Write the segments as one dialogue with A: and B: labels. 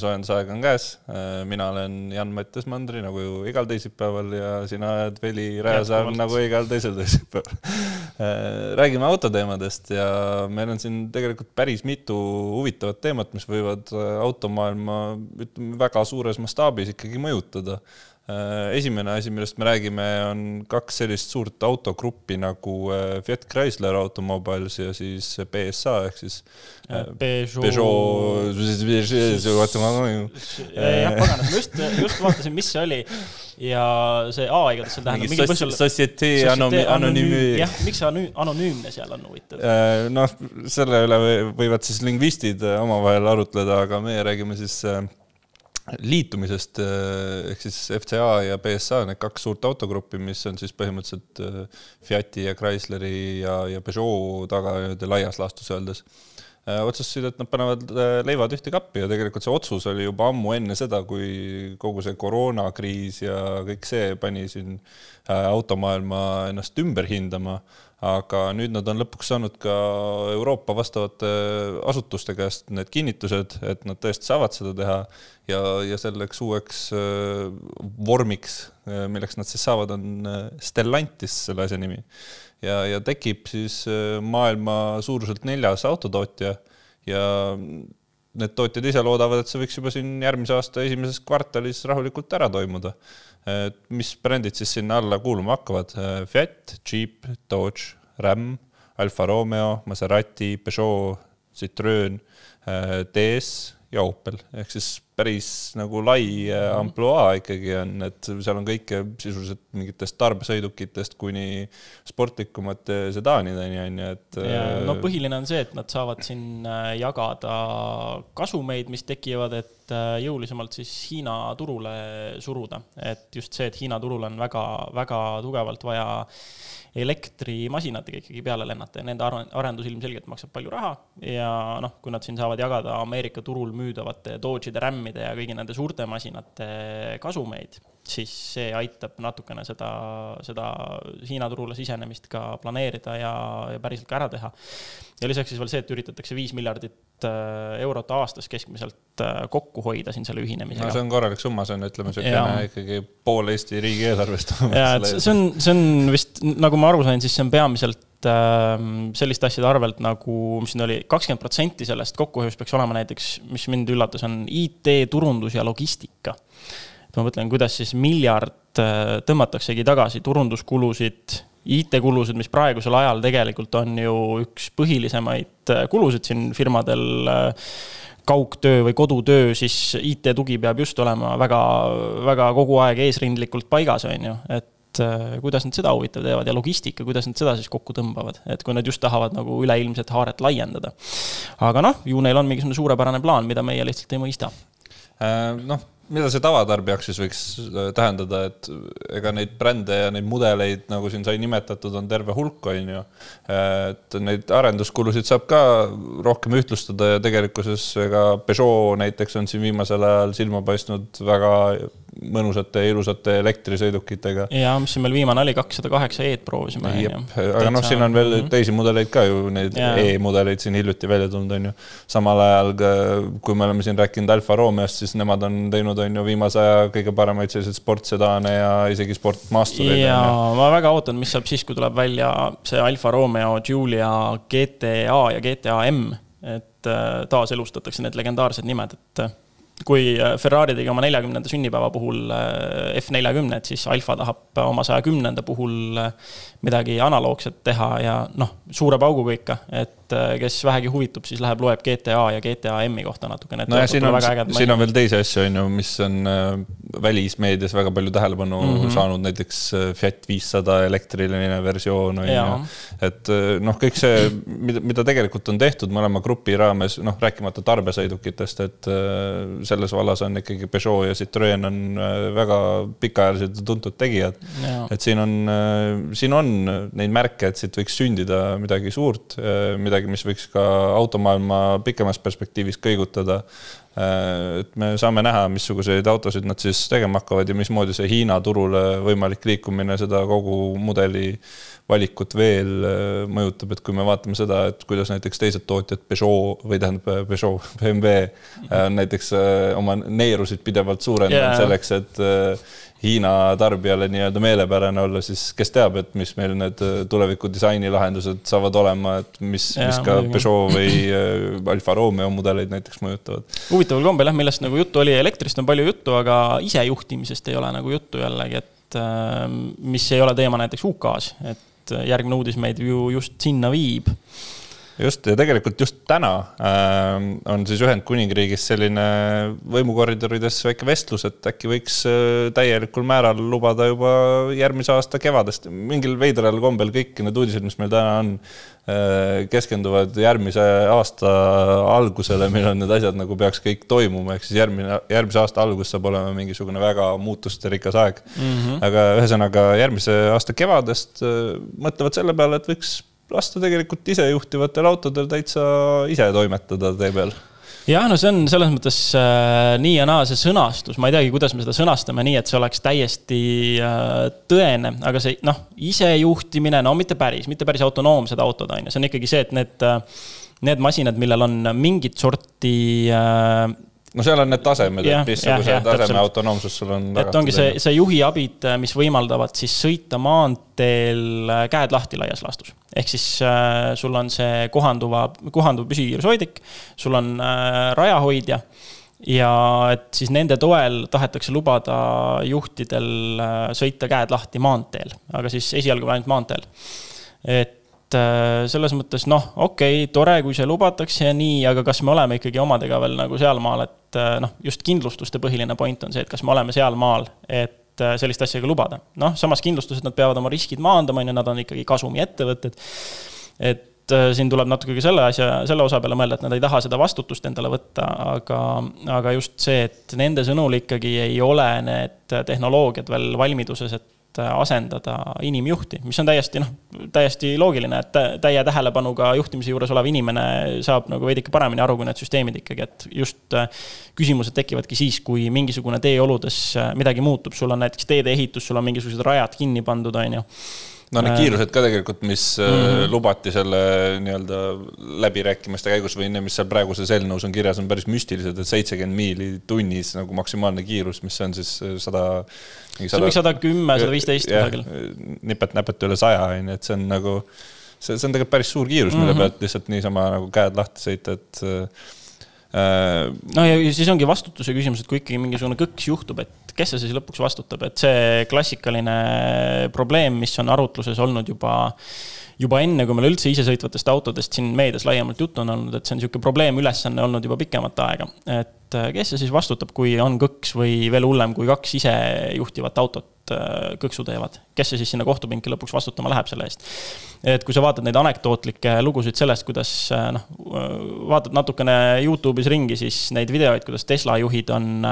A: jäätmesoojendusaeg on käes. mina olen Jan-Mattias Mandri nagu igal teisipäeval ja sina oled Veli Rajasaar nagu igal teisel teisipäeval. räägime autoteemadest ja meil on siin tegelikult päris mitu huvitavat teemat, mis võivad automaailma, ütleme väga suures mastaabis ikkagi mõjutada Äh, esimene asi, millest me räägime, on kaks sellist suurt autogruppi nagu äh, Fiat Chrysler Automobiles ja siis PSA ehk siis
B: äh, Peugeot,
A: Peugeot,
B: jah, paganas, ma just, just vaatasin, mis see oli ja see A igatahes seal tähendab mingi
A: põhjusel. Societe Anonümi.
B: jah, miks see anonüümne seal on huvitav?
A: noh, selle üle võivad siis lingvistid omavahel arutleda, aga meie räägime siis liitumisest eh, ehk siis FCA ja PSA, need kaks suurt autogruppi, mis on siis põhimõtteliselt eh, Fiati ja Chrysleri ja, ja Peugeot taga nii-öelda laias laastus öeldes otsustasid, et nad panevad leivad ühte kappi ja tegelikult see otsus oli juba ammu enne seda, kui kogu see koroonakriis ja kõik see pani siin automaailma ennast ümber hindama aga nüüd nad on lõpuks saanud ka Euroopa vastavate asutuste käest need kinnitused, et nad tõesti saavad seda teha ja, ja selleks uueks äh, vormiks, äh, milleks nad siis saavad, on äh, Stellantis selle asja nimi. Ja, ja tekib siis maailma suuruselt neljas autotootja ja need tootjad ise loodavad, et see võiks juba siin järgmise aasta esimeses kvartalis rahulikult ära toimuda mis brändid siis sinna alla kuuluma hakkavad? Fiat, Jeep, Dodge, Ram, Alfa Romeo, Maserati, Peugeot, Citroen, DS ja Opel ehk siis päris nagu lai äh, mhm. ampluaa ikkagi on, et seal on kõike sisuliselt mingitest tarbesõidukitest kuni sportlikumate sedaanideni on ju, et.
B: no äh, põhiline on see, et nad saavad siin äh, jagada kasumeid, mis tekivad, et jõulisemalt siis Hiina turule suruda, et just see, et Hiina turul on väga-väga tugevalt vaja elektrimasinatega ikkagi peale lennata ja nende arendus ilmselgelt maksab palju raha ja noh, kui nad siin saavad jagada Ameerika turul müüdavate Dodge'ide, Ramide ja kõigi nende suurte masinate kasumeid, siis see aitab natukene seda, seda Hiina turule sisenemist ka planeerida ja, ja päriselt ka ära teha. ja lisaks siis veel see, et üritatakse viis miljardit äh, eurot aastas keskmiselt äh, kokku hoida siin selle ühinemisega.
A: no see on korralik summa, see on, ütleme, niisugune ikkagi pool Eesti riigieelarvest.
B: ja, et see on, see on vist, nagu ma aru sain, siis see on peamiselt ähm, selliste asjade arvelt nagu, mis siin oli, kakskümmend protsenti sellest kokkuhoiust peaks olema näiteks, mis mind üllatas, on IT, turundus ja logistika. Ma mõtlen, kuidas siis miljard äh, tõmmataksegi tagasi turunduskulusid, IT-kulusid, mis praegusel ajal tegelikult on ju üks põhilisemaid äh, kulusid siin firmadel äh, kaugtöö või kodutöö, siis IT-tugi peab just olema väga, väga kogu aeg eesrindlikult paigas, on ju, et kuidas nad seda huvitav teevad ja logistika, kuidas nad seda siis kokku tõmbavad, et kui nad just tahavad nagu üleilmset haaret laiendada. aga noh, ju neil on mingisugune suurepärane plaan, mida meie lihtsalt ei mõista.
A: Noh mida see tavatarbijaks siis võiks äh, tähendada, et ega neid brände ja neid mudeleid, nagu siin sai nimetatud, on terve hulk, on ju. et neid arenduskulusid saab ka rohkem ühtlustada ja tegelikkuses ega Peugeot näiteks on siin viimasel ajal silma paistnud väga mõnusate ilusate elektrisõidukitega.
B: ja mis siin meil viimane oli, kakssada kaheksa E-d proovisime.
A: aga noh, siin on veel mm -hmm. teisi mudeleid ka ju, neid E-mudeleid siin hiljuti välja tulnud, on ju. samal ajal, kui me oleme siin rääkinud Alfa Romeost, siis nemad on teinud, on ju, viimase aja kõige paremaid selliseid sportsedaane ja isegi sportmaastureid.
B: ja ma väga ootan, mis saab siis, kui tuleb välja see Alfa Romeo Giulia GTA ja GTA M, et äh, taaselustatakse need legendaarsed nimed, et kui äh, Ferrari tegi oma neljakümnenda sünnipäeva puhul äh, F40, et siis Alfa tahab oma saja kümnenda puhul äh, midagi analoogset teha ja noh, suure pauguga ikka, et kes vähegi huvitub, siis läheb, loeb GTA ja GTA M-i kohta natukene.
A: nojah, siin on, siin on veel teisi asju, on ju, mis on välismeedias väga palju tähelepanu mm -hmm. saanud, näiteks Fiat viissada elektriline versioon, on ju. et noh, kõik see, mida, mida tegelikult on tehtud mõlema grupi raames, noh, rääkimata tarbesõidukitest, et selles vallas on ikkagi Peugeot ja Citroen on äh, väga pikaajalised ja tuntud tegijad. et siin on, äh, siin on neid märke, et siit võiks sündida midagi suurt, äh, midagi, mis võiks ka automaailma pikemas perspektiivis kõigutada. et me saame näha, missuguseid autosid nad siis tegema hakkavad ja mismoodi see Hiina turule võimalik liikumine seda kogu mudeli valikut veel mõjutab, et kui me vaatame seda, et kuidas näiteks teised tootjad, Peugeot või tähendab Peugeot, BMW on näiteks oma neerusid pidevalt suurendanud yeah. selleks, et Hiina tarbijale nii-öelda meelepärane olla, siis kes teab, et mis meil need äh, tuleviku disainilahendused saavad olema, et mis, mis ka muidugi. Peugeot või äh, Alfa Romeo mudeleid näiteks mõjutavad.
B: huvitaval kombel jah, millest nagu juttu oli, elektrist on palju juttu, aga isejuhtimisest ei ole nagu juttu jällegi, et äh, mis ei ole teema näiteks UK-s, et järgmine uudis meid ju just sinna viib
A: just, ja tegelikult just täna äh, on siis Ühendkuningriigis selline võimukoridorides väike vestlus, et äkki võiks äh, täielikul määral lubada juba järgmise aasta kevadest. mingil veidral kombel kõik need uudised, mis meil täna on äh,, keskenduvad järgmise aasta algusele, millal need asjad nagu peaks kõik toimuma, ehk siis järgmine, järgmise aasta algus saab olema mingisugune väga muutusterikas aeg mm. -hmm. aga ühesõnaga järgmise aasta kevadest äh, mõtlevad selle peale, et võiks lasta tegelikult isejuhtivatel autodel täitsa ise toimetada tee peal.
B: Jah, no see on selles mõttes äh, nii ja naa see sõnastus, ma ei teagi, kuidas me seda sõnastame nii, et see oleks täiesti äh, tõene, aga see noh, isejuhtimine, no mitte päris, mitte päris autonoomsed autod on ju, see on ikkagi see, et need äh,, need masinad, millel on mingit sorti äh,
A: no seal on need tasemed, et missuguse taseme autonoomsus sul on.
B: et ongi see, see juhiabid, mis võimaldavad siis sõita maanteel äh, käed lahti laias laastus. ehk siis äh, sul on see kohanduva, kohanduv püsikiirushoidik, sul on äh, rajahoidja ja et siis nende toel tahetakse lubada juhtidel äh, sõita käed lahti maanteel, aga siis esialgu ainult maanteel. et et äh, selles mõttes noh, okei okay,, tore, kui see lubatakse ja nii, aga kas me oleme ikkagi omadega veel nagu sealmaal, et äh, noh, just kindlustuste põhiline point on see, et kas me oleme sealmaal, et äh, sellist asja ka lubada. noh, samas kindlustused, nad peavad oma riskid maandama, on ju, nad on ikkagi kasumiettevõtted. et siin tuleb natuke ka selle asja, selle osa peale mõelda, et nad ei taha seda vastutust endale võtta, aga, aga just see, et nende sõnul ikkagi ei ole need tehnoloogiad veel valmiduses, et asendada inimjuhti, mis on täiesti noh, täiesti loogiline, et täie tähelepanuga juhtimise juures olev inimene saab nagu veidike paremini aru kui need süsteemid ikkagi, et just äh, küsimused tekivadki siis, kui mingisugune teeoludes äh, midagi muutub, sul on näiteks teede ehitus, sul on mingisugused rajad kinni pandud, on ju
A: no need äh, kiirused ka tegelikult, mis mm -hmm. lubati selle nii-öelda läbirääkimiste käigus või need, mis seal praeguses eelnõus on kirjas, on päris müstilised, et seitsekümmend miili tunnis nagu maksimaalne kiirus, mis on siis sada.
B: see on mingi sada kümme, sada viisteist kusagil.
A: nipet-näpet üle saja on ju, et see on nagu, see, see on tegelikult päris suur kiirus, mille mm -hmm. pealt lihtsalt niisama nagu käed lahti sõita, et
B: Äh, no ja siis ongi vastutuse küsimus, et kui ikkagi mingisugune kõks juhtub, et kes see siis lõpuks vastutab, et see klassikaline probleem, mis on arutluses olnud juba juba enne, kui meil üldse isesõitvatest autodest siin meedias laiemalt juttu on olnud, et see on niisugune probleemülesanne olnud juba pikemat aega. et äh, kes see siis vastutab, kui on kõks või veel hullem, kui kaks isejuhtivat autot Äh, kõksu teevad. kes see siis sinna kohtupinki lõpuks vastutama läheb selle eest? et kui sa vaatad neid anekdootlikke lugusid sellest, kuidas äh, noh, vaatad natukene Youtube'is ringi, siis neid videoid, kuidas Tesla juhid on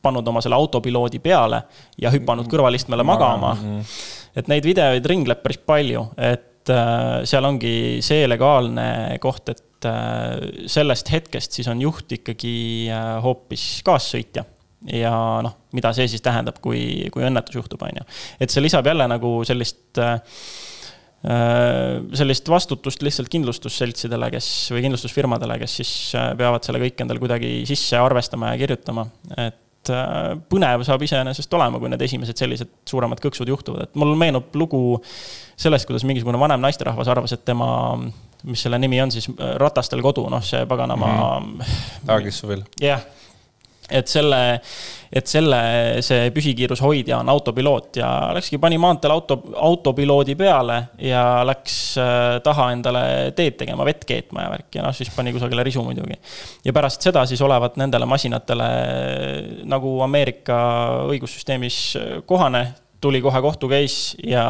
B: pannud oma selle autopiloodi peale ja hüpanud kõrvalistmele magama. et neid videoid ringleb päris palju, et äh, seal ongi see legaalne koht, et sellest hetkest siis on juht ikkagi hoopis kaassõitja ja noh, mida see siis tähendab, kui, kui õnnetus juhtub, on ju. et see lisab jälle nagu sellist äh, sellist vastutust lihtsalt kindlustusseltsidele, kes või kindlustusfirmadele, kes siis äh, peavad selle kõik endale kuidagi sisse arvestama ja kirjutama. et äh, põnev saab iseenesest olema, kui need esimesed sellised suuremad kõksud juhtuvad, et mul meenub lugu sellest, kuidas mingisugune vanem naisterahvas arvas, et tema mis selle nimi on siis, ratastel kodu, noh, see paganama mm.
A: -hmm. Aagissuvel.
B: jah yeah et selle, et selle, see püsikiirushoidja on autopiloot ja läkski, pani maanteel auto, autopiloodi peale ja läks äh, taha endale teed tegema, vett keetma ja värki ja noh, siis pani kusagile risu muidugi. ja pärast seda siis olevat nendele masinatele nagu Ameerika õigussüsteemis kohane tuli kohe kohtu case ja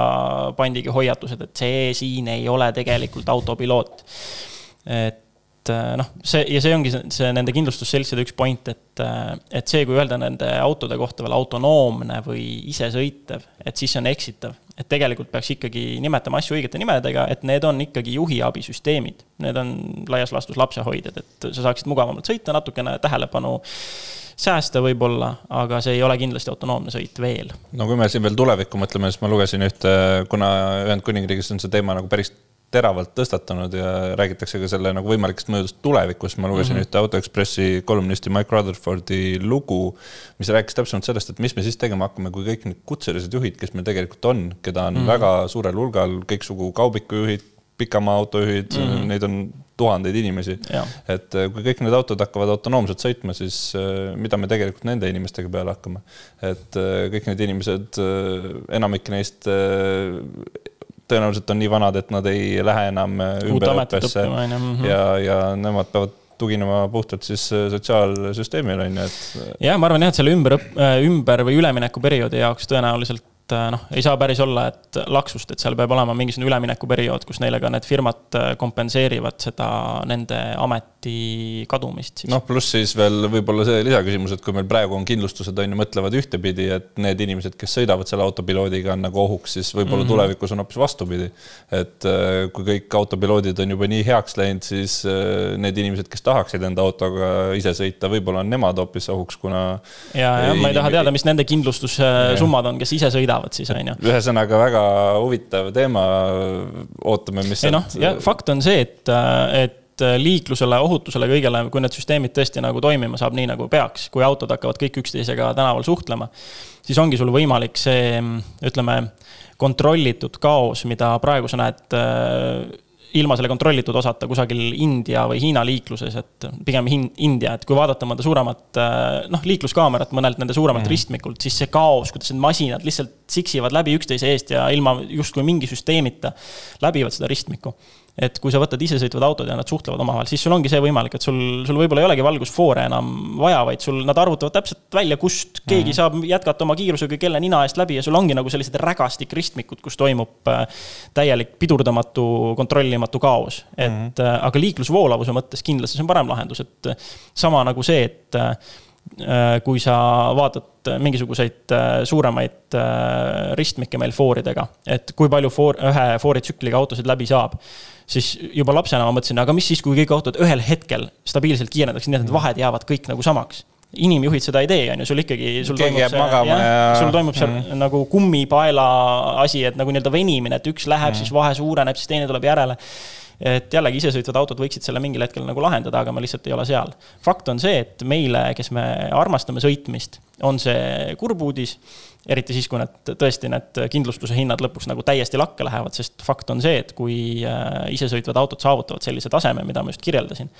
B: pandigi hoiatused, et see siin ei ole tegelikult autopiloot. et et äh, noh, see ja see ongi see, nende kindlustusseltside üks point, et, äh, et see, kui öelda nende autode kohta veel autonoomne või isesõitev, et siis see on eksitav. et tegelikult peaks ikkagi nimetama asju õigete nimedega, et need on ikkagi juhi abisüsteemid. Need on laias laastus lapsehoidjad, et sa saaksid mugavamalt sõita, natukene tähelepanu säästa võib-olla, aga see ei ole kindlasti autonoomne sõit veel.
A: no kui me siin veel tulevikku mõtleme, siis ma lugesin ühte, kuna Ühendkuningriigis on see teema nagu päris teravalt tõstatanud ja räägitakse ka selle nagu võimalikest mõjudest tulevikus. ma lugesin mm -hmm. ühte Auto Ekspressi kolumnisti Mike Rutherfordi lugu, mis rääkis täpsemalt sellest, et mis me siis tegema hakkame, kui kõik need kutselised juhid, kes meil tegelikult on, keda on mm -hmm. väga suurel hulgal, kõiksugu kaubikujuhid, pikamaa autojuhid mm, -hmm. neid on tuhandeid inimesi. et äh, kui kõik need autod hakkavad autonoomselt sõitma, siis äh, mida me tegelikult nende inimestega peale hakkame? et äh, kõik need inimesed, enamik neist tõenäoliselt on nii vanad, et nad ei lähe enam ümberõppesse
B: mhm.
A: ja, ja nemad peavad tuginema puhtalt siis äh, sotsiaalsüsteemile, on ju, et.
B: jah, ma arvan jah, et selle ümberõpp-, äh, ümber või üleminekuperioodi jaoks tõenäoliselt äh, noh, ei saa päris olla, et laksust, et seal peab olema mingisugune üleminekuperiood, kus neile ka need firmad kompenseerivad seda nende amet ameti kadumist
A: noh, pluss siis veel võib-olla see lisaküsimus, et kui meil praegu on kindlustused, on ju, mõtlevad ühtepidi, et need inimesed, kes sõidavad selle autopiloodiga, on nagu ohuks, siis võib-olla mm -hmm. tulevikus on hoopis vastupidi. et äh, kui kõik autopiloodid on juba nii heaks läinud, siis äh, need inimesed, kes tahaksid enda autoga ise sõita, võib-olla on nemad hoopis ohuks, kuna.
B: ja, ja ma ei taha teada, mis nende kindlustussummad on, kes ise sõidavad siis, on ju.
A: ühesõnaga väga huvitav teema, ootame, mis.
B: ei noh, fakt on see, et, et liiklusele, ohutusele, kõigele, kui need süsteemid tõesti nagu toimima saab nii, nagu peaks, kui autod hakkavad kõik üksteisega tänaval suhtlema, siis ongi sul võimalik see, ütleme, kontrollitud kaos, mida praegu sa näed ilma selle kontrollitud osata kusagil India või Hiina liikluses, et pigem hin-, India, et kui vaadata mõnda suuremat äh, noh, liikluskaamerat mõnelt nende suuremalt mm. ristmikult, siis see kaos, kuidas need masinad lihtsalt siksivad läbi üksteise eest ja ilma justkui mingi süsteemita läbivad seda ristmikku et kui sa võtad isesõitvad autod ja nad suhtlevad omavahel, siis sul ongi see võimalik, et sul, sul võib-olla ei olegi valgusfoore enam vaja, vaid sul, nad arvutavad täpselt välja, kust keegi mm. saab jätkata oma kiirusega kelle nina eest läbi ja sul ongi nagu sellised rägastik ristmikud, kus toimub äh, täielik pidurdamatu, kontrollimatu kaos. et mm -hmm. aga liiklusvoolavuse mõttes kindlasti see on parem lahendus, et äh, sama nagu see, et kui sa vaatad mingisuguseid suuremaid ristmikke meil fooridega, et kui palju foor, ühe fooritsükliga autosid läbi saab siis juba lapsena ma mõtlesin, aga mis siis, kui kõik autod ühel hetkel stabiilselt kiirendaksid, nii et need vahed jäävad kõik nagu samaks inimjuhid seda ei tee, on ju, sul ikkagi, sul
A: toimub see, ja...
B: sul toimub seal mm. nagu kummipaela asi, et nagu nii-öelda venimine, et üks läheb mm., siis vahe suureneb, siis teine tuleb järele. Et jällegi isesõitvad autod võiksid selle mingil hetkel nagu lahendada, aga me lihtsalt ei ole seal. fakt on see, et meile, kes me armastame sõitmist, on see kurb uudis eriti siis, kui need tõesti need kindlustuse hinnad lõpuks nagu täiesti lakke lähevad, sest fakt on see, et kui äh, isesõitvad autod saavutavad sellise taseme, mida ma just kirjeldasin,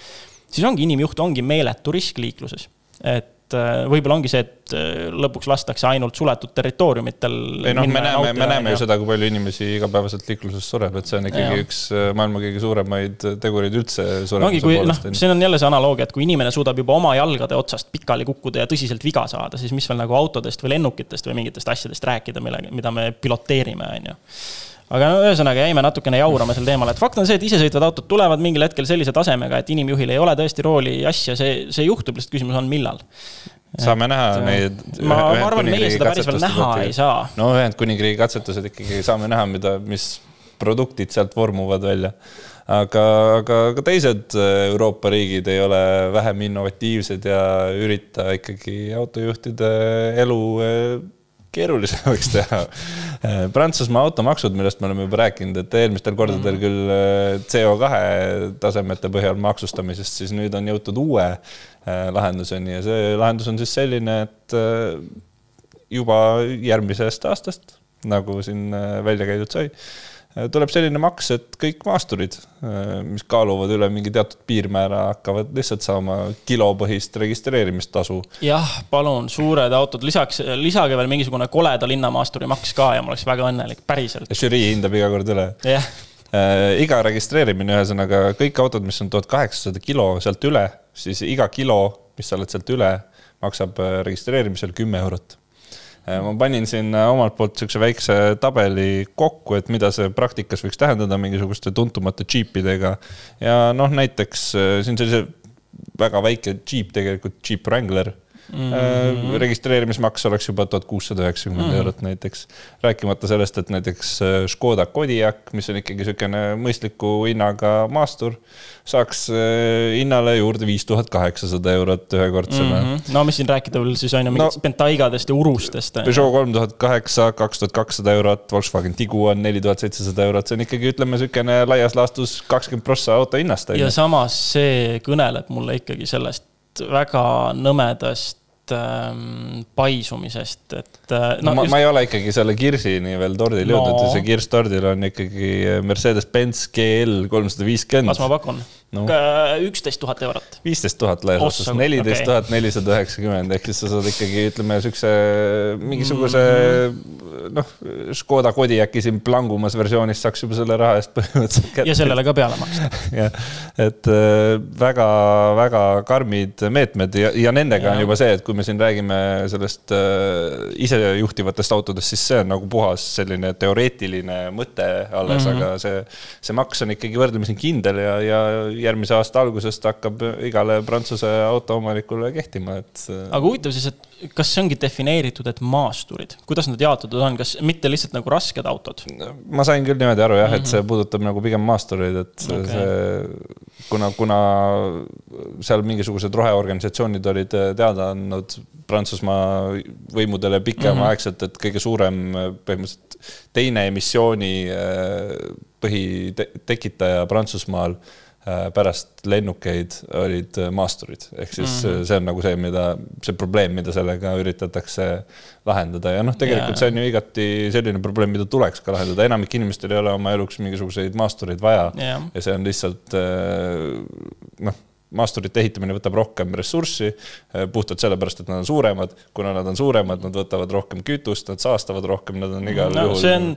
B: siis ongi inimjuht ongi meeletu risk liikluses. et et äh, võib-olla ongi see, et äh, lõpuks lastakse ainult suletud territooriumitel.
A: ei noh, me näeme, me näeme ju seda, kui palju inimesi igapäevaselt liikluses sureb, et see on ikkagi ja. üks äh, maailma kõige suuremaid tegureid üldse.
B: ongi, kui noh, siin on jälle see analoogia, et kui inimene suudab juba oma jalgade otsast pikali kukkuda ja tõsiselt viga saada, siis mis veel nagu autodest või lennukitest või mingitest asjadest rääkida, mille, mida me piloteerime, on ju aga no ühesõnaga jäime natukene jaurama sel teemal, et fakt on see, et isesõitvad autod tulevad mingil hetkel sellise tasemega, et inimjuhil ei ole tõesti rooli asja, see, see juhtub, lihtsalt küsimus on, millal.
A: saame näha et, neid.
B: ma, ma arvan, meie seda päris veel näha ei saa.
A: no Ühendkuningriigi katsetused ikkagi saame näha, mida, mis produktid sealt vormuvad välja. aga, aga ka teised Euroopa riigid ei ole vähem innovatiivsed ja ürita ikkagi autojuhtide elu keerulisemaks teha. Prantsusmaa automaksud, millest me oleme juba rääkinud, et eelmistel kordadel mhm. küll äh, CO2 tasemete põhjal maksustamisest, siis nüüd on jõutud uue äh, lahenduseni ja see lahendus on siis selline, et äh, juba järgmisest aastast, nagu siin välja käidud sai Äh, tuleb selline maks, et kõik maasturid, äh, mis kaaluvad üle mingi teatud piirmäära, hakkavad lihtsalt saama kilopõhist registreerimistasu.
B: jah, palun, suured autod, lisaks, lisage veel mingisugune koleda linnamaasturi maks ka ja ma oleks väga õnnelik, päriselt.
A: žürii hindab iga kord üle.
B: jah
A: äh, iga registreerimine, ühesõnaga kõik autod, mis on tuhat kaheksasada kilo sealt üle, siis iga kilo, mis sa oled sealt üle, maksab registreerimisel kümme eurot Äh, ma panin sinna omalt poolt niisuguse väikse tabeli kokku, et mida see praktikas võiks tähendada mingisuguste tuntumate džiipidega. ja noh, näiteks äh, siin sellise väga väike džiip tegelikult, Jeep Wrangler mm. -hmm. registreerimismaks oleks juba tuhat kuussada üheksakümmend mhm. eurot näiteks. rääkimata sellest, et näiteks äh, Škoda Kodiaq, mis on ikkagi niisugune mõistliku hinnaga maastur, saaks äh, hinnale juurde viis tuhat kaheksasada eurot ühekordsena mm.
B: -hmm. no mis siin rääkida veel siis on ju mingitest no, Pentaigadest ja Urustest.
A: Peugeot kolm tuhat kaheksa, kaks tuhat kakssada eurot, Volkswagen Tiguan neli tuhat seitsesada eurot, see on ikkagi ütleme niisugune laias laastus kakskümmend prossa auto hinnast.
B: ja samas see kõneleb mulle ikkagi sellest väga nõmedast paisumisest, et
A: äh, no,. ma, just... ma ei ole ikkagi selle kirsini veel tordil no. jõudnud, see kirss tordil on ikkagi Mercedes-Benz GL kolmsada viiskümmend.
B: kas ma pakun? No.. üksteist tuhat eurot.
A: viisteist tuhat laias laastus, neliteist tuhat nelisada üheksakümmend, ehk siis sa saad ikkagi ütleme siukse mingisuguse mm. noh, Škoda Kodiaqi siin plangumas versioonis saaks juba selle raha eest põhimõtteliselt
B: kätte. ja sellele ka peale maksta.
A: jah, et väga-väga äh, karmid meetmed ja, ja nendega ja. on juba see, et kui me siin räägime sellest äh, isejuhtivatest autodest, siis see on nagu puhas selline teoreetiline mõte alles mm, -hmm. aga see, see maks on ikkagi võrdlemisi kindel ja, ja järgmise aasta algusest hakkab igale Prantsuse autoomanikule kehtima, et.
B: aga huvitav siis, et kas see ongi defineeritud, et maasturid, kuidas nad jaotatud on, kas mitte lihtsalt nagu rasked autod?
A: ma sain küll niimoodi aru jah mm, -hmm. et see mhm. puudutab nagu pigem maastureid, et okay. see, kuna, kuna seal mingisugused roheorganisatsioonid olid teada andnud Prantsusmaa võimudele pikemaaegselt mm, -hmm. et kõige suurem põhimõtteliselt teine emissiooni põhitekitaja Prantsusmaal pärast lennukeid olid äh, maasturid, ehk siis mm -hmm. see on nagu see, mida, see probleem, mida sellega üritatakse lahendada ja noh, tegelikult yeah. see on ju igati selline probleem, mida tuleks ka lahendada, enamik inimestel ei ole oma eluks mingisuguseid maastureid vaja yeah. ja see on lihtsalt noh maasturite ehitamine võtab rohkem ressurssi, eh, puhtalt sellepärast, et nad on suuremad. kuna nad on suuremad, nad võtavad rohkem kütust, nad saastavad rohkem, nad on igal no, juhul.
B: see on,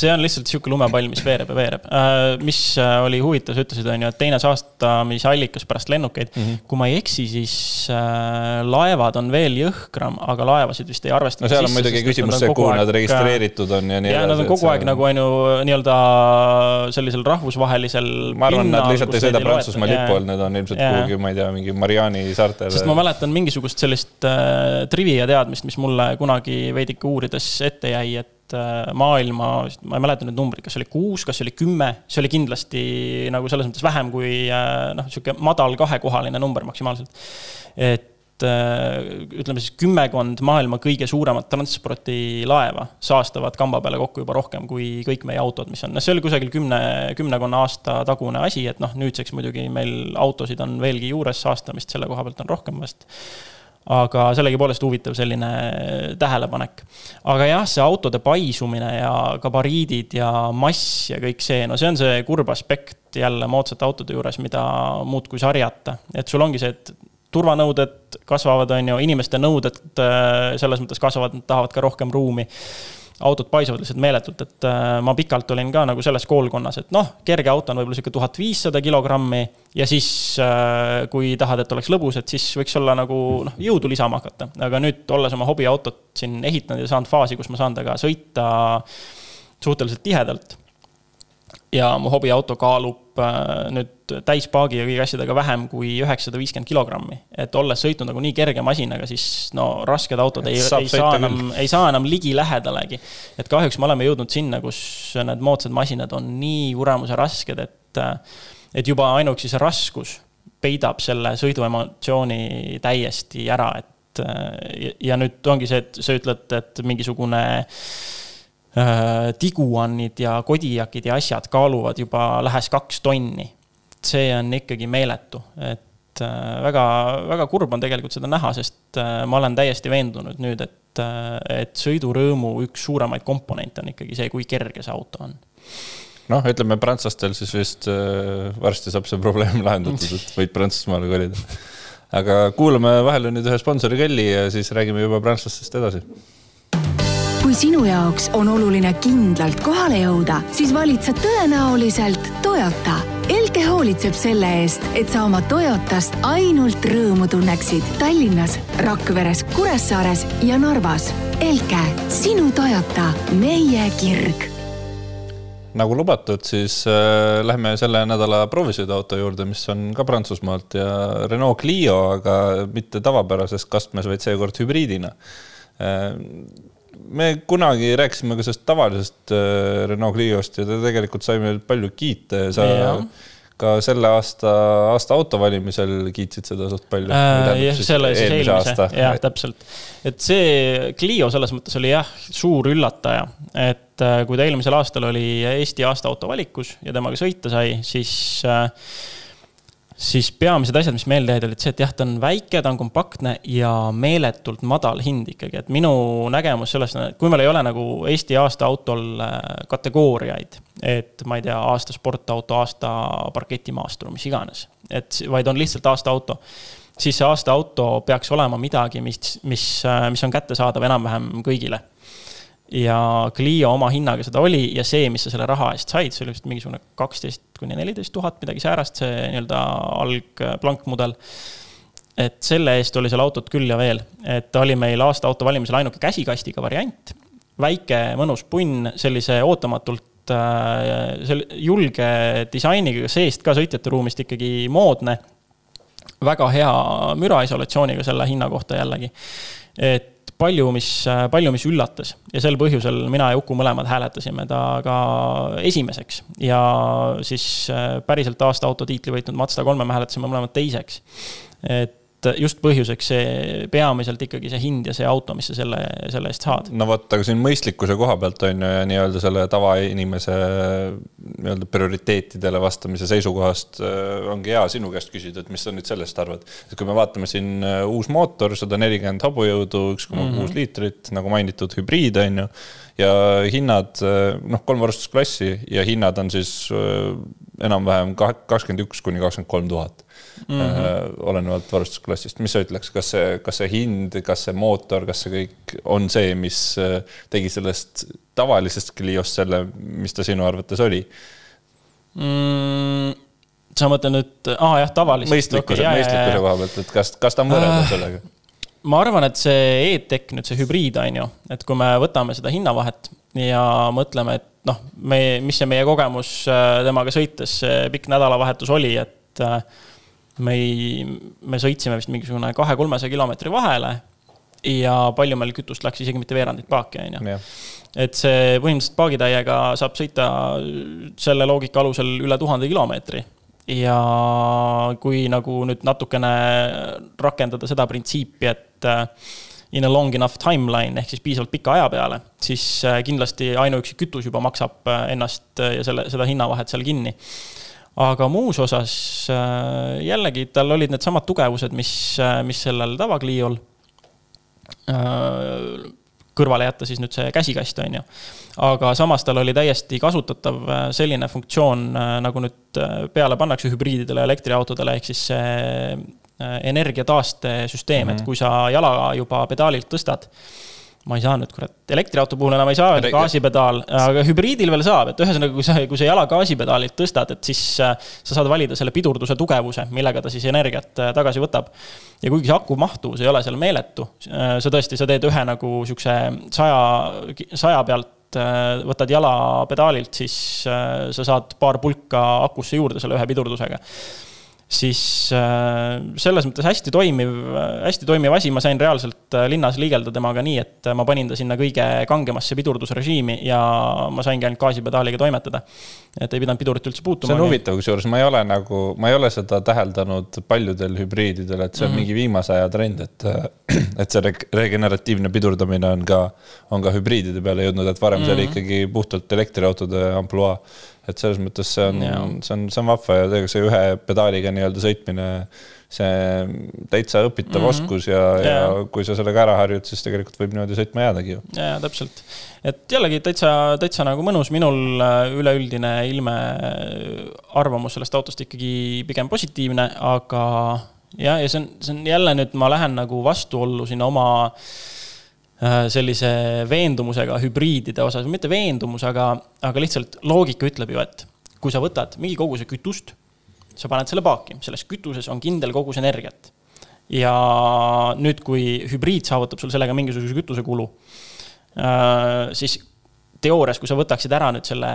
B: see on lihtsalt sihuke lumepall, mis veereb ja veereb äh,. mis äh, oli huvitav, sa ütlesid, on ju, et teine saastamise allikas pärast lennukeid mm. -hmm. kui ma ei eksi, siis äh, laevad on veel jõhkram, aga laevasid vist ei arvestata.
A: no seal on muidugi küsimus see, kuhu nad registreeritud on ja nii
B: edasi. Nad on kogu aeg on... nagu on ju nii-öelda sellisel rahvusvahelisel.
A: ma arvan, nad lihtsalt ei sõida Prantsusmaa lipu all, need on ilmselt kuhugi, ma ei tea, mingi Mariani saartele.
B: sest ma mäletan mingisugust sellist äh, trivia teadmist, mis mulle kunagi veidike uurides ette jäi, et äh, maailma, ma ei mäleta nüüd numbrit, kas oli kuus, kas oli kümme, see oli kindlasti nagu selles mõttes vähem kui äh, noh, sihuke madal kahekohaline number maksimaalselt. et ütleme siis kümmekond maailma kõige suuremat transpordilaeva saastavad kamba peale kokku juba rohkem kui kõik meie autod, mis on, noh, see oli kusagil kümne, kümnekonna aasta tagune asi, et noh, nüüdseks muidugi meil autosid on veelgi juures, saastamist selle koha pealt on rohkem vast aga sellegipoolest huvitav selline tähelepanek. aga jah, see autode paisumine ja gabariidid ja mass ja kõik see, no see on see kurb aspekt jälle moodsate autode juures, mida muudkui sarjata. et sul ongi see, et turvanõuded kasvavad, on ju, inimeste nõuded äh, selles mõttes kasvavad, nad tahavad ka rohkem ruumi. autod paisuvad lihtsalt meeletult, et äh, ma pikalt olin ka nagu selles koolkonnas, et noh, kerge auto on võib-olla sihuke tuhat viissada kilogrammi. ja siis, äh, kui tahad, et oleks lõbus, et siis võiks olla nagu noh, jõudu lisama hakata. aga nüüd, olles oma hobiautot siin ehitanud ja saanud faasi, kus ma saan temaga sõita suhteliselt tihedalt ja mu hobiauto kaalub äh, nüüd täispaagi ja kõigi asjadega vähem kui üheksasada viiskümmend kilogrammi. et olles sõitnud nagu nii kerge masinaga, siis no rasked autod ei, ei saa enam, ei saa enam ligilähedalegi. et kahjuks me oleme jõudnud sinna, kus need moodsad masinad on nii kuramuse rasked, et, et juba ainuüksi see raskus peidab selle sõiduemotsiooni täiesti ära, et ja, ja nüüd ongi see, et sa ütled, et mingisugune äh, Äh, tiguanid ja kodiakid ja asjad kaaluvad juba lähes kaks tonni. see on ikkagi meeletu, et äh, väga, väga kurb on tegelikult seda näha, sest äh, ma olen täiesti veendunud nüüd, et, et sõidurõõmu üks suuremaid komponente on ikkagi see, kui kerge see auto on
A: noh, ütleme prantslastel siis vist äh, varsti saab see probleem lahendatud, et võid Prantsusmaale kolida. aga kuulame vahele nüüd ühe sponsori kelli ja siis räägime juba prantslastest edasi
C: kui sinu jaoks on oluline kindlalt kohale jõuda, siis valid sa tõenäoliselt Toyota. Elke hoolitseb selle eest, et sa oma Toyotast ainult rõõmu tunneksid Tallinnas, Rakveres, Kuressaares ja Narvas. Elke, sinu Toyota, meie kirg
A: nagu lubatud, siis äh, lähme selle nädala proovisõiduauto juurde, mis on ka Prantsusmaalt ja Renault Clio, aga mitte tavapärases kastmes, vaid seekord hübriidina äh, me kunagi rääkisime ka sellest tavalisest äh, Renault Cliost ja ta tegelikult sai meil palju kiita ja sa ja ka selle aasta, aasta auto valimisel kiitsid seda suht palju
B: äh,. jah, selle siis eelmise, jah, täpselt. et see Clio selles mõttes oli jah, suur üllataja, et äh, kui ta eelmisel aastal oli Eesti aasta auto valikus ja temaga sõita sai, siis äh, siis peamised asjad, mis meelde jäid, olid see, et jah, ta on väike, ta on kompaktne ja meeletult madal hind ikkagi, et minu nägemus sellest, kui meil ei ole nagu Eesti aasta autol äh, kategooriaid, et ma ei tea, aasta sportauto, aasta parketimaastur, mis iganes, et vaid on lihtsalt aasta auto siis see aasta auto peaks olema midagi, mis, mis, äh, mis on kättesaadav enam-vähem kõigile. Ja Clio oma hinnaga seda oli ja see, mis sa selle raha eest said, see oli vist mingisugune kaksteist kuni neliteist tuhat, midagi säärast, see nii-öelda algplankmudel. et selle eest oli seal autot küll ja veel, et ta oli meil aasta auto valimisel ainuke käsikastiga variant. väike mõnus punn, sellise ootamatult äh, sel-, julge disainiga, seest ka sõitjate ruumist ikkagi moodne. väga hea müraisolatsiooniga selle hinna kohta jällegi. et palju, mis, palju, mis üllatas ja sel põhjusel mina ja Uku mõlemad hääletasime ta ka esimeseks. ja siis äh, päriselt aasta autotiitli võitnud Mazda kolme me hääletasime mõlemad teiseks. et just põhjuseks see peamiselt ikkagi see hind ja see auto, mis sa selle, selle eest saad.
A: no vot, aga siin mõistlikkuse koha pealt on ju ja nii-öelda selle tavainimese nii-öelda prioriteetidele vastamise seisukohast äh, ongi hea sinu käest küsida, et mis sa nüüd sellest arvad. et kui me vaatame siin äh, uus mootor, sada nelikümmend hobujõudu, üks koma kuus mhm. liitrit, nagu mainitud, hübriid on ju ja hinnad, äh, noh, kolm varustusklassi ja hinnad on siis enam-vähem kakskümmend üks kuni kakskümmend kolm tuhat mm -hmm. olenevalt varustusklassist, mis sa ütleks, kas see, kas see hind, kas see mootor, kas see kõik on see, mis äh, tegi sellest tavalisest Cliost selle, mis ta sinu arvates oli
B: mm,? sa mõtled nüüd, aa jah, tavaliselt.
A: mõistlikkuse okay,, mõistlikkuse koha pealt, et kas, kas ta on võrreldav uh, sellega?
B: ma arvan, et see e-tech, nüüd see hübriid, on ju, et kui me võtame seda hinnavahet ja mõtleme, et noh, me, mis see meie kogemus äh, temaga sõites, see pikk nädalavahetus oli, et me ei, me sõitsime vist mingisugune kahe-kolmesaja kilomeetri vahele ja palju meil kütust läks, isegi mitte veerandit paaki, on ju. et see põhimõtteliselt paagitäiega saab sõita selle loogika alusel üle tuhande kilomeetri. ja kui nagu nüüd natukene rakendada seda printsiipi, et äh, in a long enough timeline ehk siis piisavalt pika aja peale, siis äh, kindlasti ainuüksi kütus juba maksab äh, ennast ja selle, seda hinnavahet seal kinni aga muus osas äh, jällegi tal olid needsamad tugevused, mis, äh, mis sellel tavakliiol. Äh, kõrvale jätta siis nüüd see käsikast, on ju. aga samas tal oli täiesti kasutatav selline funktsioon, nagu nüüd peale pannakse hübriididele elektriautodele, ehk siis see energiataastesüsteem mm, -hmm. et mhm. kui sa jala juba pedaalilt tõstad ma ei saa nüüd, kurat, elektriauto puhul enam ei saa öelda gaasipedaal, aga hübriidil veel saab, et ühesõnaga, kui sa, kui sa jala gaasipedaalilt tõstad, et siis äh, sa saad valida selle pidurduse tugevuse, millega ta siis energiat äh, tagasi võtab. ja kuigi see aku mahtuvus ei ole seal meeletu, äh, sa tõesti, sa teed ühe nagu sihukese saja, saja pealt võtad jala pedaalilt, siis sa saad paar pulka akusse juurde selle ühe pidurdusega siis äh, selles mõttes hästi toimiv, hästi toimiv asi, ma sain reaalselt äh, linnas liigelda temaga nii, et ma panin ta sinna kõige kangemasse pidurdusrežiimi ja ma saingi ainult gaasipedaaliga toimetada. et ei pidanud pidurit üldse puutuma.
A: see on huvitav, kusjuures ma ei ole nagu, ma ei ole seda täheldanud paljudel hübriididel, et see on mm -hmm. mingi viimase aja trend, et, et see regeneratiivne pidurdamine on ka, on ka hübriidide peale jõudnud, et varem mm -hmm. see oli mhm. ikkagi puhtalt elektriautode ampluaa et selles mõttes see on, see on, see on vahva ja see ühe pedaaliga nii-öelda sõitmine, see täitsa õpitav mm -hmm. oskus ja, ja., ja kui sa sellega ära harjud, siis tegelikult võib niimoodi sõitma jäädagi ju.
B: ja, täpselt. et jällegi täitsa, täitsa nagu mõnus, minul äh, üleüldine ilme arvamus sellest autost ikkagi pigem positiivne, aga jah, ja see on, see on jälle nüüd ma lähen nagu vastuollu sinna oma äh, Äh, sellise veendumusega hübriidide osas, mitte veendumus, aga, aga lihtsalt loogika ütleb ju, et kui sa võtad mingi koguse kütust, sa paned selle paaki, selles kütuses on kindel kogus energiat. ja nüüd, kui hübriid saavutab sul sellega mingisuguse kütusekulu, äh, siis teoorias, kui sa võtaksid ära nüüd selle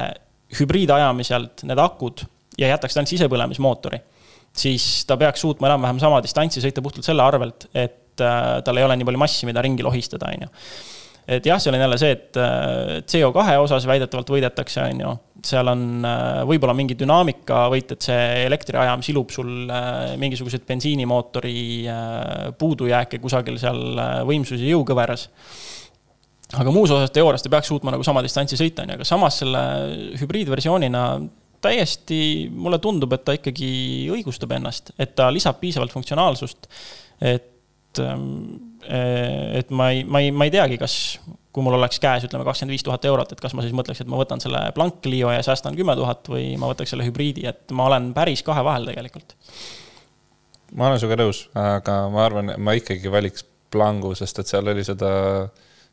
B: hübriidajamiselt need akud ja jätaks ta ainult sisepõlemismootori, siis ta peaks suutma enam-vähem sama distantsi sõita puhtalt selle arvelt, et äh, tal ei ole nii palju massi, mida ringi lohistada, on ju. et jah, seal on jälle see, et äh, CO2 osas väidetavalt võidetakse, on ju, seal on äh, võib-olla mingi dünaamika võit, et see elektriajam silub sul mingisuguseid bensiinimootori puudujääke kusagil seal võimsuse jõukõveras aga muus osas teoorias ta peaks suutma nagu sama distantsi sõita, on ju, aga samas selle hübriidversioonina täiesti, mulle tundub, et ta ikkagi õigustab ennast, et ta lisab piisavalt funktsionaalsust. et, ähm, et ma ei, ma ei, ma ei teagi, kas, kui mul oleks käes, ütleme, kakskümmend viis tuhat eurot, et kas ma siis mõtleks, et ma võtan selle blank Clio ja säästan kümme tuhat või ma võtaks selle hübriidi, et ma olen päris kahe vahel tegelikult.
A: ma olen sinuga nõus, aga ma arvan, ma ikkagi valiks Blangu, sest et seal oli seda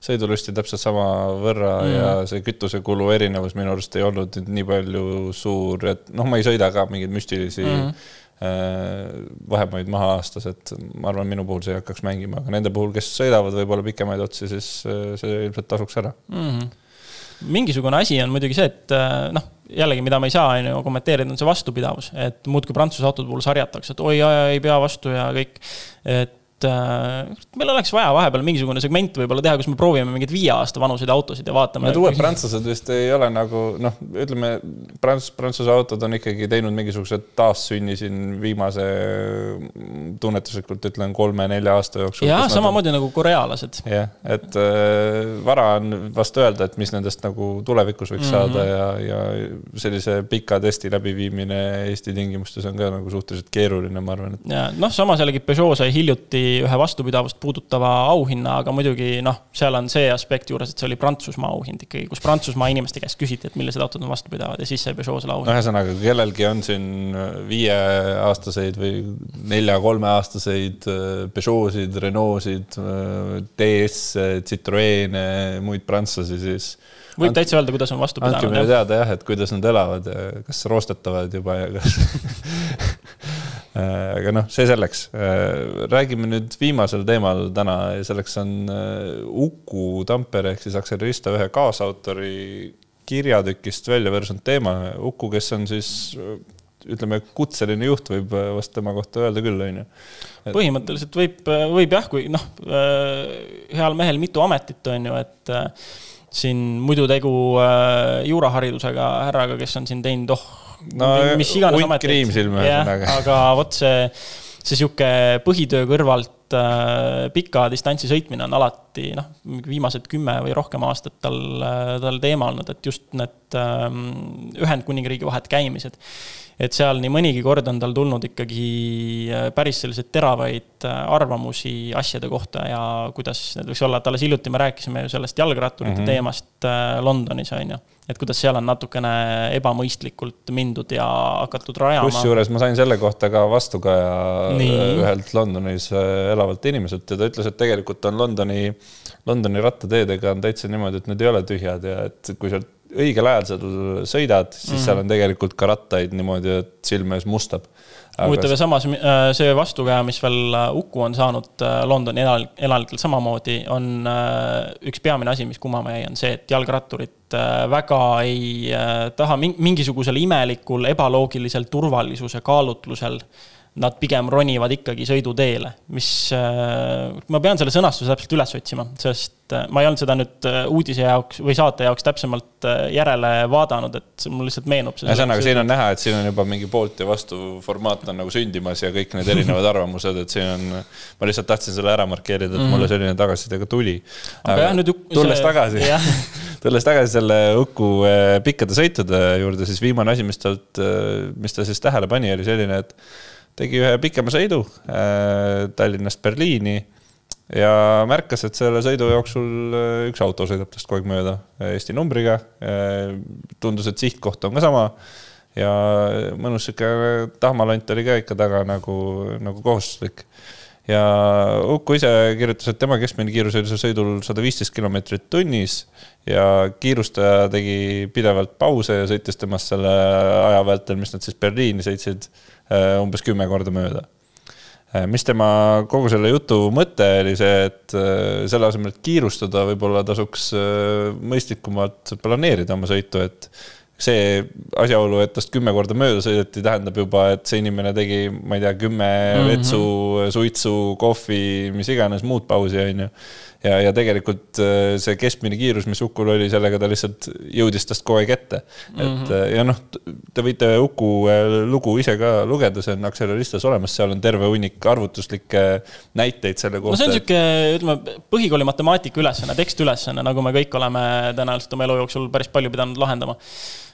A: sõidulusti täpselt sama võrra mm. ja see kütusekulu erinevus minu arust ei olnud nii palju suur, et noh, ma ei sõida ka mingeid müstilisi mm. Vahemaid maha aastas, et ma arvan, minu puhul see ei hakkaks mängima, aga nende puhul, kes sõidavad võib-olla pikemaid otsi, siis äh, see ilmselt tasuks ära mm.
B: -hmm mingisugune asi on muidugi see, et äh, noh, jällegi, mida ma ei saa, on ju, kommenteerida, on see vastupidavus, et muudkui Prantsuse autode puhul sarjatakse, et oi, ei pea vastu ja kõik. et et äh, meil oleks vaja vahepeal mingisugune segment võib-olla teha, kus me proovime mingeid viie aasta vanuseid autosid ja vaatame.
A: Need uued prantslased vist ei ole nagu noh, ütleme prants-, prantsuse autod on ikkagi teinud mingisuguse taassünni siin viimase tunnetuslikult ütlen kolme-nelja aasta jooksul.
B: jah, samamoodi on... nagu korealased.
A: jah, et äh, vara on vast öelda, et mis nendest nagu tulevikus võiks mm -hmm. saada ja, ja sellise pika testi läbiviimine Eesti tingimustes on ka nagu suhteliselt keeruline, ma arvan, et.
B: ja noh, samas jällegi Peugeot sai hiljuti ühe vastupidavust puudutava auhinna, aga muidugi noh, seal on see aspekt juures, et see oli Prantsusmaa auhind ikkagi, kus Prantsusmaa inimeste käest küsiti, et millised autod on vastupidavad ja siis sai Peugeot selle auhinna.
A: ühesõnaga, kellelgi on siin viieaastaseid või nelja-kolmeaastaseid äh, Peugeotsid, Renaultsid, äh, DS-e, Citroene, muid prantslasi, siis
B: võib täitsa öelda, kuidas on vastu pidanud.
A: andke meile teada jah, et kuidas nad elavad ja kas roostetavad juba ja kas Äh, aga noh, see selleks. Äh, räägime nüüd viimasel teemal täna ja selleks on äh, Uku Tampere ehk siis Accelerista ühe kaasautori kirjatükist välja võrsanud teema. Uku, kes on siis ütleme, kutseline juht võib vast tema kohta öelda küll, on ju.
B: põhimõtteliselt võib, võib jah, kui noh, heal mehel mitu ametit, on ju, et siin muidu tegu juuraharidusega härraga, kes on siin teinud, oh
A: no mis iganes ametit.
B: aga vot see, see sihuke põhitöö kõrvalt äh, pika distantsi sõitmine on alati noh, viimased kümme või rohkem aastat tal, äh, tal teema olnud, et just need äh, Ühendkuningriigi vahet käimised et seal nii mõnigi kord on tal tulnud ikkagi äh, päris selliseid teravaid arvamusi asjade kohta ja kuidas need võiks olla, et alles hiljuti me rääkisime ju sellest jalgratturite mm -hmm. teemast Londonis, on ju. et kuidas seal on natukene ebamõistlikult mindud ja hakatud rajama.
A: kusjuures ma sain selle kohta ka vastukaja ühelt Londonis elavalt inimeselt ja ta ütles, et tegelikult on Londoni, Londoni rattateedega on täitsa niimoodi, et need ei ole tühjad ja et kui sealt õigel ajal seal sõidad, siis mm -hmm. seal on tegelikult ka rattaid niimoodi, et silme ees mustab.
B: huvitav ja samas äh, see vastukäe, mis veel äh, Uku on saanud äh, Londoni elanikel samamoodi, on üks peamine asi, mis kumama jäi, on see, et jalgratturid väga ei taha mingisugusel imelikul ebaloogilisel turvalisuse kaalutlusel nad pigem ronivad ikkagi sõiduteele, mis, äh, ma pean selle sõnastuse täpselt üles otsima, sest äh, ma ei olnud seda nüüd äh, uudise jaoks või saate jaoks täpsemalt järele vaadanud, et mul lihtsalt meenub.
A: ühesõnaga, siin on näha, et siin on juba mingi poolt ja vastu formaat on nagu sündimas ja kõik need erinevad arvamused, et siin on, ma lihtsalt tahtsin selle ära markeerida, et mulle selline tagasiside ka tuli. aga jah, nüüd tulles tagasi tulles tagasi selle Uku pikkade sõitude juurde, siis viimane asi, mis talt, mis ta siis tähele pani, oli selline, et tegi ühe pikema sõidu äh, Tallinnast Berliini ja märkas, et selle sõidu jooksul äh, üks auto sõidab tast kogu aeg mööda Eesti numbriga. Äh, tundus, et sihtkoht on ka sama ja mõnus sihuke tahmalant oli ka ikka taga nagu, nagu kohustuslik. Ja Uku ise kirjutas, et tema keskmine kiirus oli seal sõidul sada viisteist kilomeetrit tunnis ja kiirustaja tegi pidevalt pause ja sõitis temast selle aja vältel, mis nad siis Berliini sõitsid Äh, umbes kümme korda mööda. Äh, mis tema kogu selle jutu mõte oli see, et äh, selle asemel, et kiirustada, võib-olla tasuks mõistlikumalt planeerida oma sõitu, et see asjaolu, et tast kümme korda mööda sõideti, tähendab juba, et see inimene tegi, ma ei tea, kümme mm -hmm. vetsu, suitsu, kohvi, mis iganes muud pausi, on ju ja, ja tegelikult äh, see keskmine kiirus, mis Ukul oli, sellega ta lihtsalt jõudis tast kogu aeg ette mm. -hmm. et ja noh, te võite Uku äh, lugu ise ka lugeda, see on Acceleristas olemas, seal on terve hunnik arvutuslikke näiteid selle kohta.
B: no see on sihuke, ütleme, põhikooli matemaatika ülesanne, tekstiülesanne, nagu me kõik oleme tõenäoliselt oma elu jooksul päris palju pidanud lahendama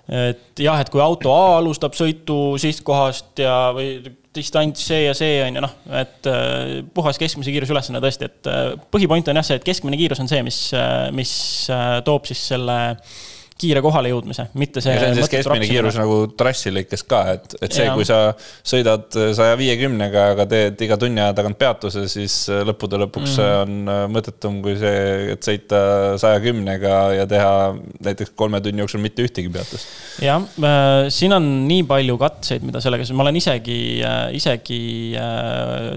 B: et jah, et kui auto A alustab sõitu sihtkohast ja, või distants see ja see on ju noh, et äh, puhas keskmise kiiruse ülesanne tõesti, et äh, põhipoint on jah see, et keskmine kiirus on see, mis, äh, mis toob siis selle kiire kohalejõudmise, mitte see.
A: see on siis keskmine kiirus nagu trassi lõikes ka, et, et see, kui sa sõidad saja viiekümnega, aga teed iga tunni aja tagant peatuse, siis lõppude lõpuks mm. on äh, mõttetum kui see, et sõita saja kümnega ja teha näiteks kolme tunni jooksul mitte ühtegi peatust.
B: jah, äh, siin on nii palju katseid, mida sellega, ma olen isegi, äh, isegi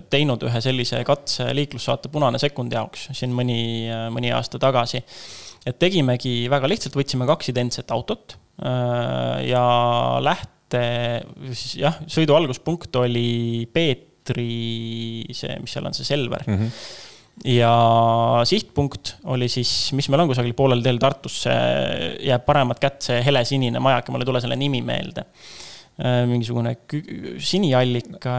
B: teinud ühe sellise katse liiklussaate Punane sekund jaoks siin mõni, mõni aasta tagasi et tegimegi väga lihtsalt, võtsime kaks identset autot äh, ja lähte, siis jah, sõidu alguspunkt oli Peetri, see, mis seal on, see Selver mm. -hmm ja sihtpunkt oli siis, mis meil on kusagil poolel teel Tartusse, jääb paremat kätt see helesinine majake, mul ei tule selle nimi meelde. Äh, mingisugune siniallika.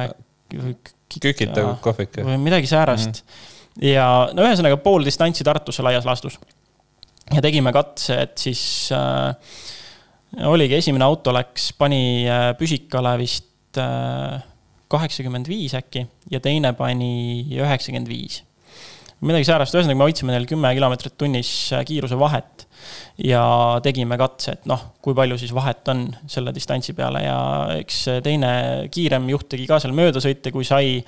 A: kükitav kohvik.
B: või midagi säärast mm. -hmm. ja no ühesõnaga pool distantsi Tartusse laias laastus ja tegime katse, et siis äh, oligi, esimene auto läks, pani äh, püsikale vist äh, kaheksakümmend viis äkki ja teine pani üheksakümmend viis. midagi säärast, ühesõnaga me hoidsime neil kümme kilomeetrit tunnis äh, kiiruse vahet ja tegime katse, et noh, kui palju siis vahet on selle distantsi peale ja eks teine kiirem juht tegi ka seal möödasõite, kui sai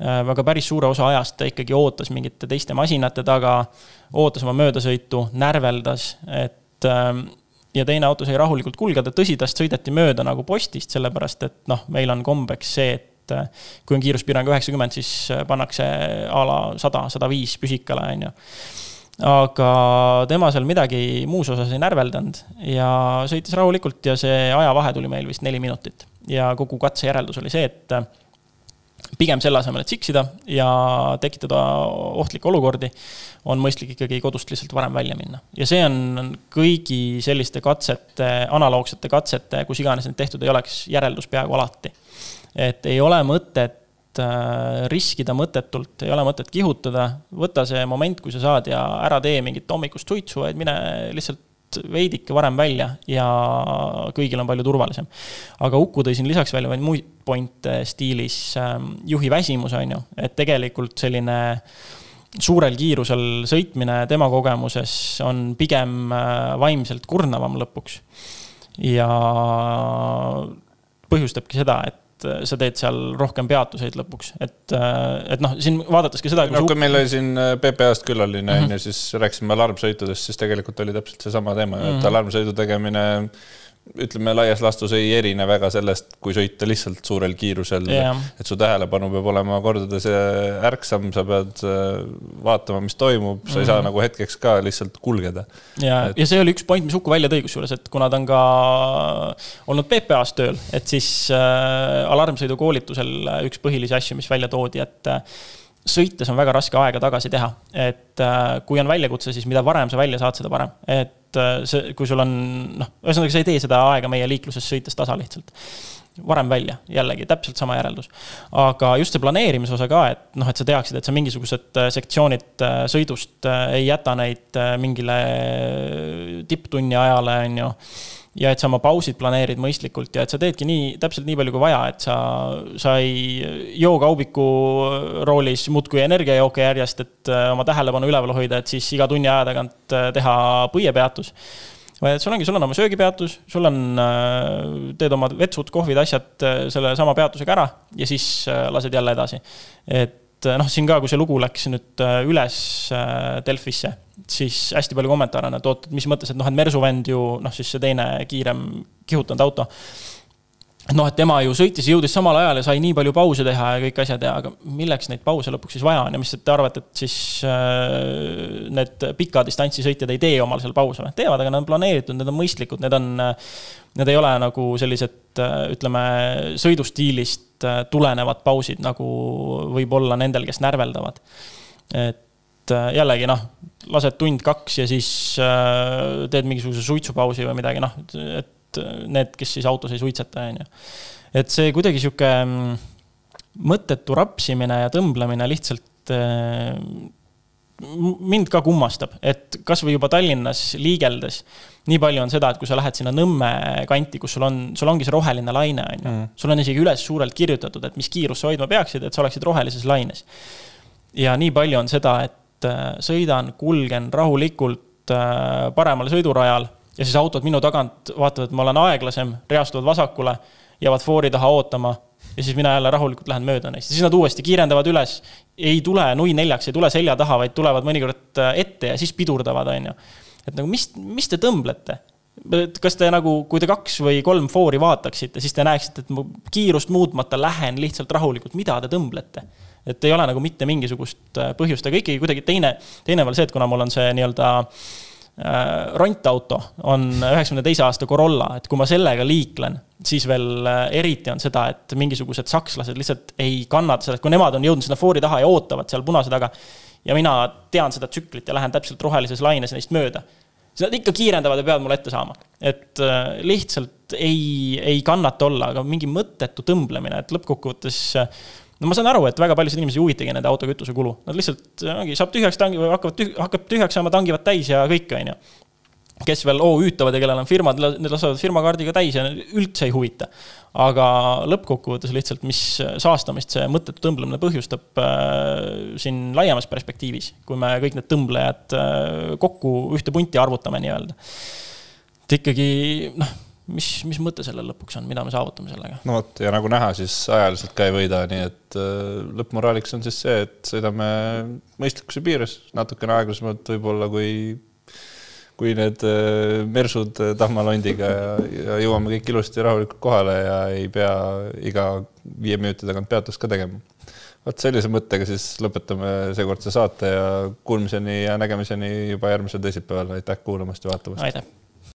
B: aga päris suure osa ajast ta ikkagi ootas mingite teiste masinate taga, ootas oma möödasõitu, närveldas, et ähm, ja teine auto sai rahulikult kulgeda, tõsi, tast sõideti mööda nagu postist, sellepärast et noh, meil on kombeks see, et äh, kui on kiiruspiirang üheksakümmend, siis äh, pannakse a la sada, sada viis püsikale, on ju. aga tema seal midagi muus osas ei närveldanud ja sõitis rahulikult ja see ajavahe tuli meil vist neli minutit. ja kogu katse järeldus oli see, et pigem selle asemel, et siksida ja tekitada ohtlikke olukordi, on mõistlik ikkagi kodust lihtsalt varem välja minna. ja see on kõigi selliste katsete, analoogsete katsete, kus iganes need tehtud ei oleks, järeldus peaaegu alati. et ei ole mõtet äh, riskida mõttetult, ei ole mõtet kihutada, võta see moment, kui sa saad ja ära tee mingit hommikust suitsu, vaid mine lihtsalt veidike varem välja ja kõigil on palju turvalisem. aga Uku tõi siin lisaks välja veel muid point'e stiilis ähm, juhi väsimus, on ju, et tegelikult selline suurel kiirusel sõitmine tema kogemuses on pigem äh, vaimselt kurnavam lõpuks. ja põhjustabki seda, et sa teed seal rohkem peatuseid lõpuks, et, äh, et noh, siin vaadates ka seda.
A: no kui meil oli siin äh, PPA-st külaline on mm -hmm. ju, siis rääkisime alarmsõitudest, siis tegelikult oli täpselt seesama teema mm, -hmm. et mhm. alarmsõidu tegemine ütleme, laias laastus ei erine väga sellest, kui sõita lihtsalt suurel kiirusel yeah.. et su tähelepanu peab olema kordades ärksam, sa pead äh, vaatama, mis toimub, sa mm -hmm. ei saa nagu hetkeks ka lihtsalt kulgeda.
B: ja et..., ja see oli üks point, mis Uku välja tõi kusjuures, et kuna ta on ka olnud PPA-s tööl, et siis äh, alarmsõidukoolitusel üks põhilisi asju, mis välja toodi, et äh, sõites on väga raske aega tagasi teha, et äh, kui on väljakutse, siis mida varem sa välja saad, seda parem, et äh, see, kui sul on noh, ühesõnaga, sa ei tee seda aega meie liikluses sõites tasa lihtsalt. varem välja, jällegi täpselt sama järeldus. aga just see planeerimise osa ka, et noh, et sa teaksid, et sa mingisugused äh, sektsioonid sõidust ei jäta neid mingile tipptunni ajale, on ju ja et sa oma pausid planeerid mõistlikult ja et sa teedki nii, täpselt nii palju kui vaja, et sa, sa ei joo kaubiku roolis muudkui energiajooke järjest, et äh, oma tähelepanu üleval hoida, et siis iga tunni aja tagant äh, teha põiepeatus. vaid et sul ongi, sul on oma söögipeatus, sul on, äh, teed oma vetsud, kohvid, asjad sellesama peatusega ära ja siis lased jälle edasi. et noh, siin ka, kui see lugu läks nüüd üles Delfisse siis hästi palju kommentaare on, et oot, mis mõttes, et noh, et Mersu vend ju noh, siis see teine kiirem kihutanud auto. et noh, et tema ju sõitis, jõudis samal ajal ja sai nii palju pause teha ja kõik asjad ja, aga milleks neid pause lõpuks siis vaja on ja mis te arvate, et siis äh, need pika distantsi sõitjad ei tee omal seal pause või? teevad, aga nad on planeeritud, need on mõistlikud, need on, need ei ole nagu sellised, ütleme, sõidustiilist äh, tulenevad pausid, nagu võib olla nendel, kes närveldavad. et äh, jällegi noh, lased tund-kaks ja siis äh, teed mingisuguse suitsupausi või midagi, noh, et need, kes siis autos ei suitseta, on ju. et see kuidagi sihuke mm, mõttetu rapsimine ja tõmblemine lihtsalt äh, mind ka kummastab, et kasvõi juba Tallinnas liigeldes nii palju on seda, et kui sa lähed sinna Nõmme kanti, kus sul on, sul ongi see roheline laine, on ju. Mm. sul on isegi üles suurelt kirjutatud, et mis kiirust sa hoidma peaksid, et sa oleksid rohelises laines. ja nii palju on seda, et sõidan, kulgen rahulikult paremal sõidurajal ja siis autod minu tagant vaatavad, et ma olen aeglasem, reastuvad vasakule, jäävad foori taha ootama ja siis mina jälle rahulikult lähen mööda neist ja siis nad uuesti kiirendavad üles. ei tule nui neljaks, ei tule selja taha, vaid tulevad mõnikord äh, ette ja siis pidurdavad, on ju. et nagu mis, mis te tõmblete? et kas te nagu, kui te kaks või kolm foori vaataksite, siis te näeksite, et ma kiirust muutmata lähen lihtsalt rahulikult, mida te tõmblete? Et ei ole nagu mitte mingisugust äh, põhjust, aga ikkagi kuidagi teine, teine veel see, et kuna mul on see nii-öelda äh, rondauto on üheksakümne teise aasta Corolla, et kui ma sellega liiklen, siis veel äh, eriti on seda, et mingisugused sakslased lihtsalt ei kannata seda, et kui nemad on jõudnud sinna foori taha ja ootavad seal punase taga. ja mina tean seda tsüklit ja lähen täpselt rohelises laines neist mööda. siis nad ikka kiirendavad ja peavad mulle ette saama, et lihtsalt ei, ei kannata olla, aga mingi mõttetu tõmblemine, et lõppkokkuvõttes no ma saan aru, et väga paljusid inimesi ei huvitagi nende auto kütusekulu, nad lihtsalt ongi, saab tühjaks tangi või hakkavad tüh-, hakkab tühjaks saama, tangivad täis ja kõik, on ju. kes veel OÜ-tavad ja kellel on firmad, need lasevad firmakaardiga täis ja üldse ei huvita. aga lõppkokkuvõttes lihtsalt, mis saastamist see mõttetu tõmblemine põhjustab äh, siin laiemas perspektiivis, kui me kõik need tõmblejad äh, kokku ühte punti arvutame nii-öelda. et ikkagi noh mis, mis mõte sellel lõpuks on, mida me saavutame sellega?
A: no vot, ja nagu näha, siis ajaliselt ka ei võida, nii et äh, lõppmoraaliks on siis see, et sõidame mõistlikkuse piires, natukene aeglasemalt võib-olla kui, kui need äh, mersud tahmalondiga ja, ja jõuame kõik ilusti rahulikult kohale ja ei pea iga viie minuti tagant peatust ka tegema. vot sellise mõttega siis lõpetame seekordse saate ja kuulmiseni ja nägemiseni juba järgmisel teisipäeval, aitäh kuulamast ja vaatamast!
B: aitäh!